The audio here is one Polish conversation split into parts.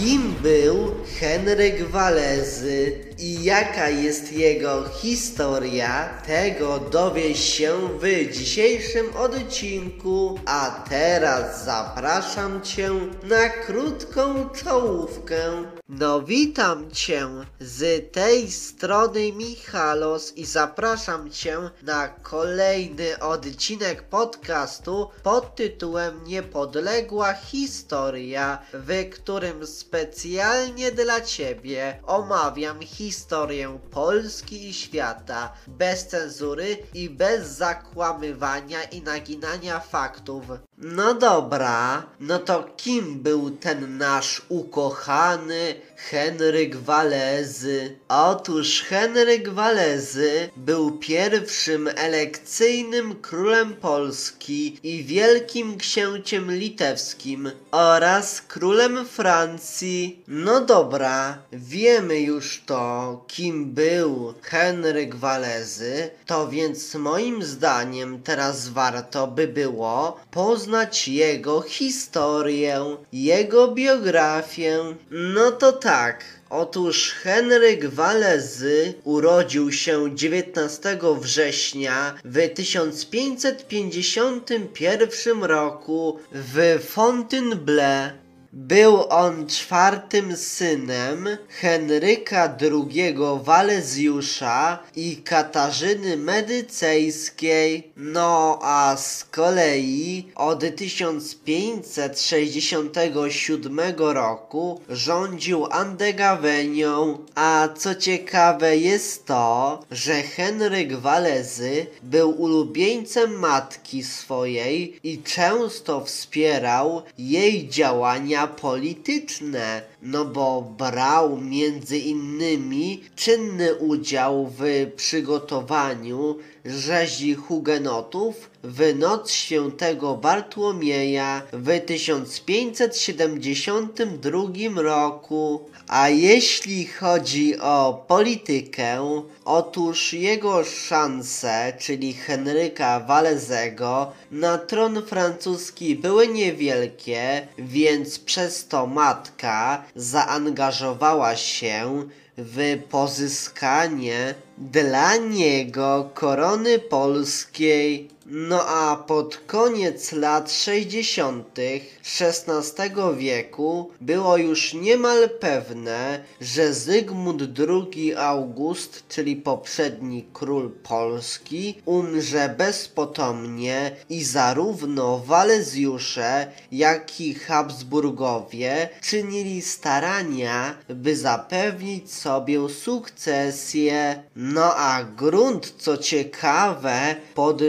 Kim był Henryk Walezy i jaka jest jego historia, tego dowie się w dzisiejszym odcinku. A teraz zapraszam Cię na krótką czołówkę. No witam Cię z tej strony Michalos i zapraszam Cię na kolejny odcinek podcastu pod tytułem Niepodległa Historia, w którym specjalnie dla Ciebie omawiam historię Polski i świata bez cenzury i bez zakłamywania i naginania faktów. No dobra, no to kim był ten nasz ukochany Henryk Walezy? Otóż Henryk Walezy był pierwszym elekcyjnym królem Polski i wielkim księciem litewskim oraz królem Francji. No dobra, wiemy już to, kim był Henryk Walezy, to więc moim zdaniem teraz warto by było poznać jego historię, jego biografię. No to tak. Otóż Henryk Walezy urodził się 19 września w 1551 roku w Fontainebleau. Był on czwartym synem Henryka II Walezjusza i Katarzyny Medycejskiej, no a z kolei od 1567 roku rządził Andegawenią, a co ciekawe jest to, że Henryk Walezy był ulubieńcem matki swojej i często wspierał jej działania polityczne, no bo brał między innymi czynny udział w przygotowaniu rzezi hugenotów w noc świętego Bartłomieja w 1572 roku. A jeśli chodzi o politykę, otóż jego szanse, czyli Henryka Walezego, na tron francuski były niewielkie, więc przez to matka zaangażowała się w pozyskanie dla niego korony polskiej. No a pod koniec lat 60. XVI wieku było już niemal pewne, że Zygmunt II August, czyli poprzedni król Polski, umrze bezpotomnie i zarówno Walezjusze, jak i Habsburgowie czynili starania, by zapewnić sobie sukcesję. No a grunt, co ciekawe, pod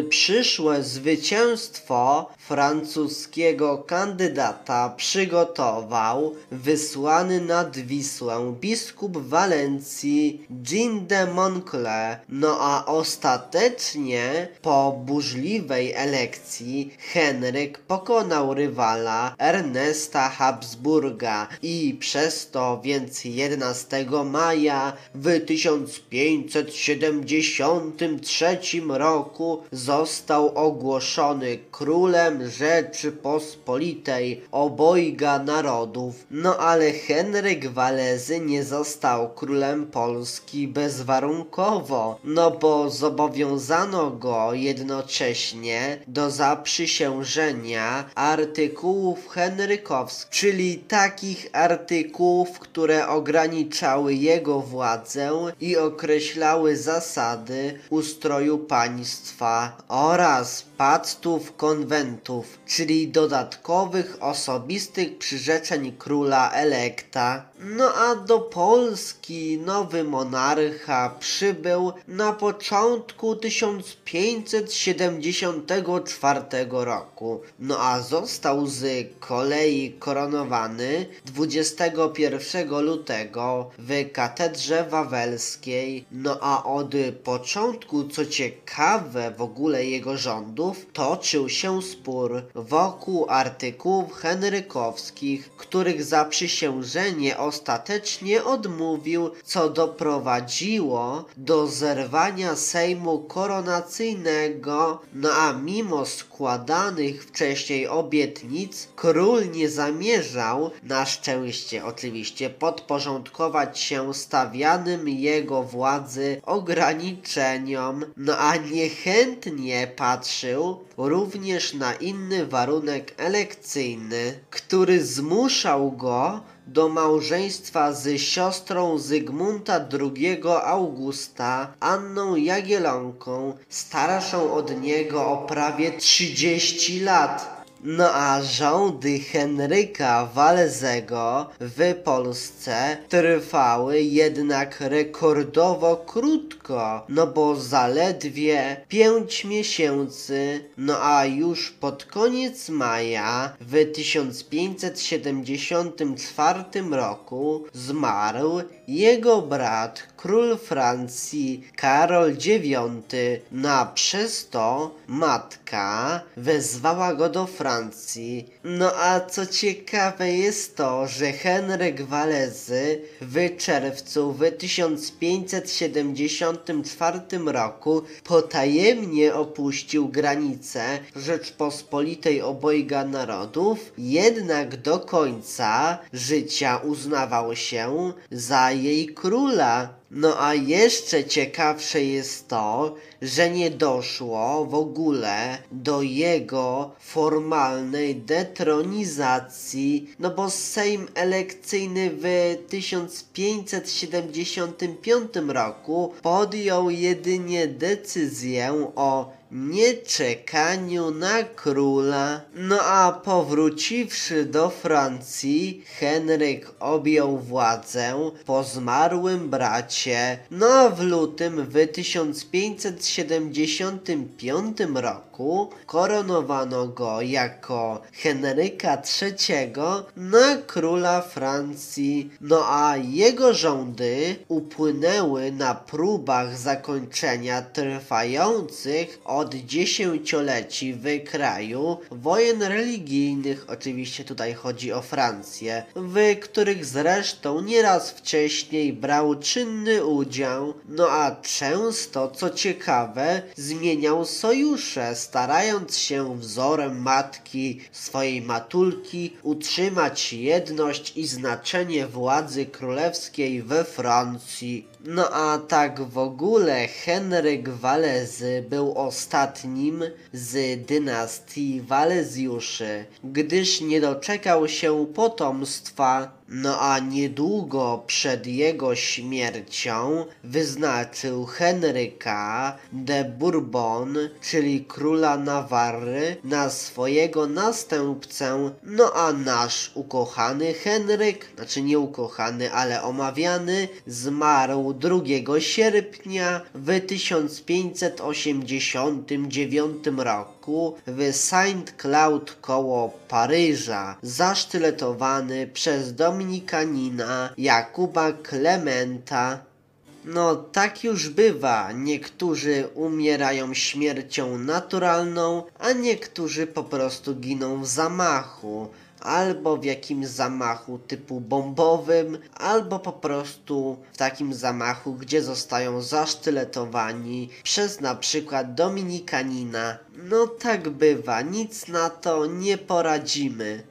przyszłe zwycięstwo francuskiego kandydata przygotował wysłany nad Wisłę biskup Walencji Jean de Moncler. No a ostatecznie po burzliwej elekcji Henryk pokonał rywala Ernesta Habsburga i przez to więc 11 maja w 1573 roku został ogłoszony królem Rzeczypospolitej obojga narodów. No ale Henryk Walezy nie został królem Polski bezwarunkowo, no bo zobowiązano go jednocześnie do zaprzysiężenia artykułów henrykowskich, czyli takich artykułów, które ograniczały jego władzę i określały zasady ustroju państwa oraz pactów konwentów, czyli dodatkowych osobistych przyrzeczeń króla elekta. No a do Polski nowy monarcha przybył na początku 1574 roku. No a został z kolei koronowany 21 lutego w katedrze wawelskiej. No a od początku, co ciekawe w ogóle jego rządów, toczył się spór wokół artykułów henrykowskich, których zaprzysiężenie ostatecznie odmówił, co doprowadziło do zerwania Sejmu koronacyjnego, no a mimo składanych wcześniej obietnic, król nie zamierzał, na szczęście oczywiście, podporządkować się stawianym jego władzy ograniczeniom, no a niechętnie patrzył również na inny warunek elekcyjny, który zmuszał go do małżeństwa z siostrą Zygmunta II Augusta, Anną Jagiellonką, starszą od niego o prawie 30 lat. No a rządy Henryka Walezego w Polsce trwały jednak rekordowo krótko, no bo zaledwie 5 miesięcy, no a już pod koniec maja w 1574 roku zmarł jego brat, król Francji Karol IX, no a przez to matka wezwała go do Francji. No a co ciekawe jest to, że Henryk Walezy w czerwcu w 1574 roku potajemnie opuścił granice Rzeczpospolitej obojga narodów, jednak do końca życia uznawał się za jej króla. No a jeszcze ciekawsze jest to, że nie doszło w ogóle do jego formalnej detronizacji, no bo Sejm elekcyjny w 1575 roku podjął jedynie decyzję o nieczekaniu na króla. No a powróciwszy do Francji, Henryk objął władzę po zmarłym bracie. No a w lutym w 1575 roku koronowano go jako Henryka III na króla Francji. No a jego rządy upłynęły na próbach zakończenia trwających od dziesięcioleci w kraju wojen religijnych, oczywiście tutaj chodzi o Francję, w których zresztą nieraz wcześniej brał czynny udział, no a często, co ciekawe, zmieniał sojusze, starając się wzorem matki swojej matulki utrzymać jedność i znaczenie władzy królewskiej we Francji. No a tak w ogóle Henryk Walezy był ostatnim z dynastii Walezjuszy, gdyż nie doczekał się potomstwa no a niedługo przed jego śmiercią wyznaczył Henryka de Bourbon, czyli króla Nawarry, na swojego następcę. No a nasz ukochany Henryk, znaczy nie ukochany, ale omawiany, zmarł 2 sierpnia w 1589 roku w Saint Cloud koło Paryża, zasztyletowany przez Dominikanina Jakuba Klementa. No, tak już bywa. Niektórzy umierają śmiercią naturalną, a niektórzy po prostu giną w zamachu albo w jakimś zamachu typu bombowym, albo po prostu w takim zamachu, gdzie zostają zasztyletowani przez na przykład Dominikanina. No tak bywa, nic na to nie poradzimy.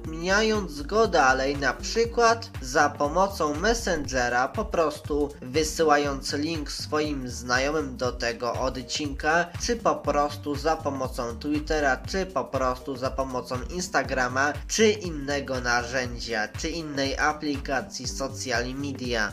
udostępniając go dalej, na przykład za pomocą Messengera, po prostu wysyłając link swoim znajomym do tego odcinka, czy po prostu za pomocą Twittera, czy po prostu za pomocą Instagrama, czy innego narzędzia, czy innej aplikacji social media.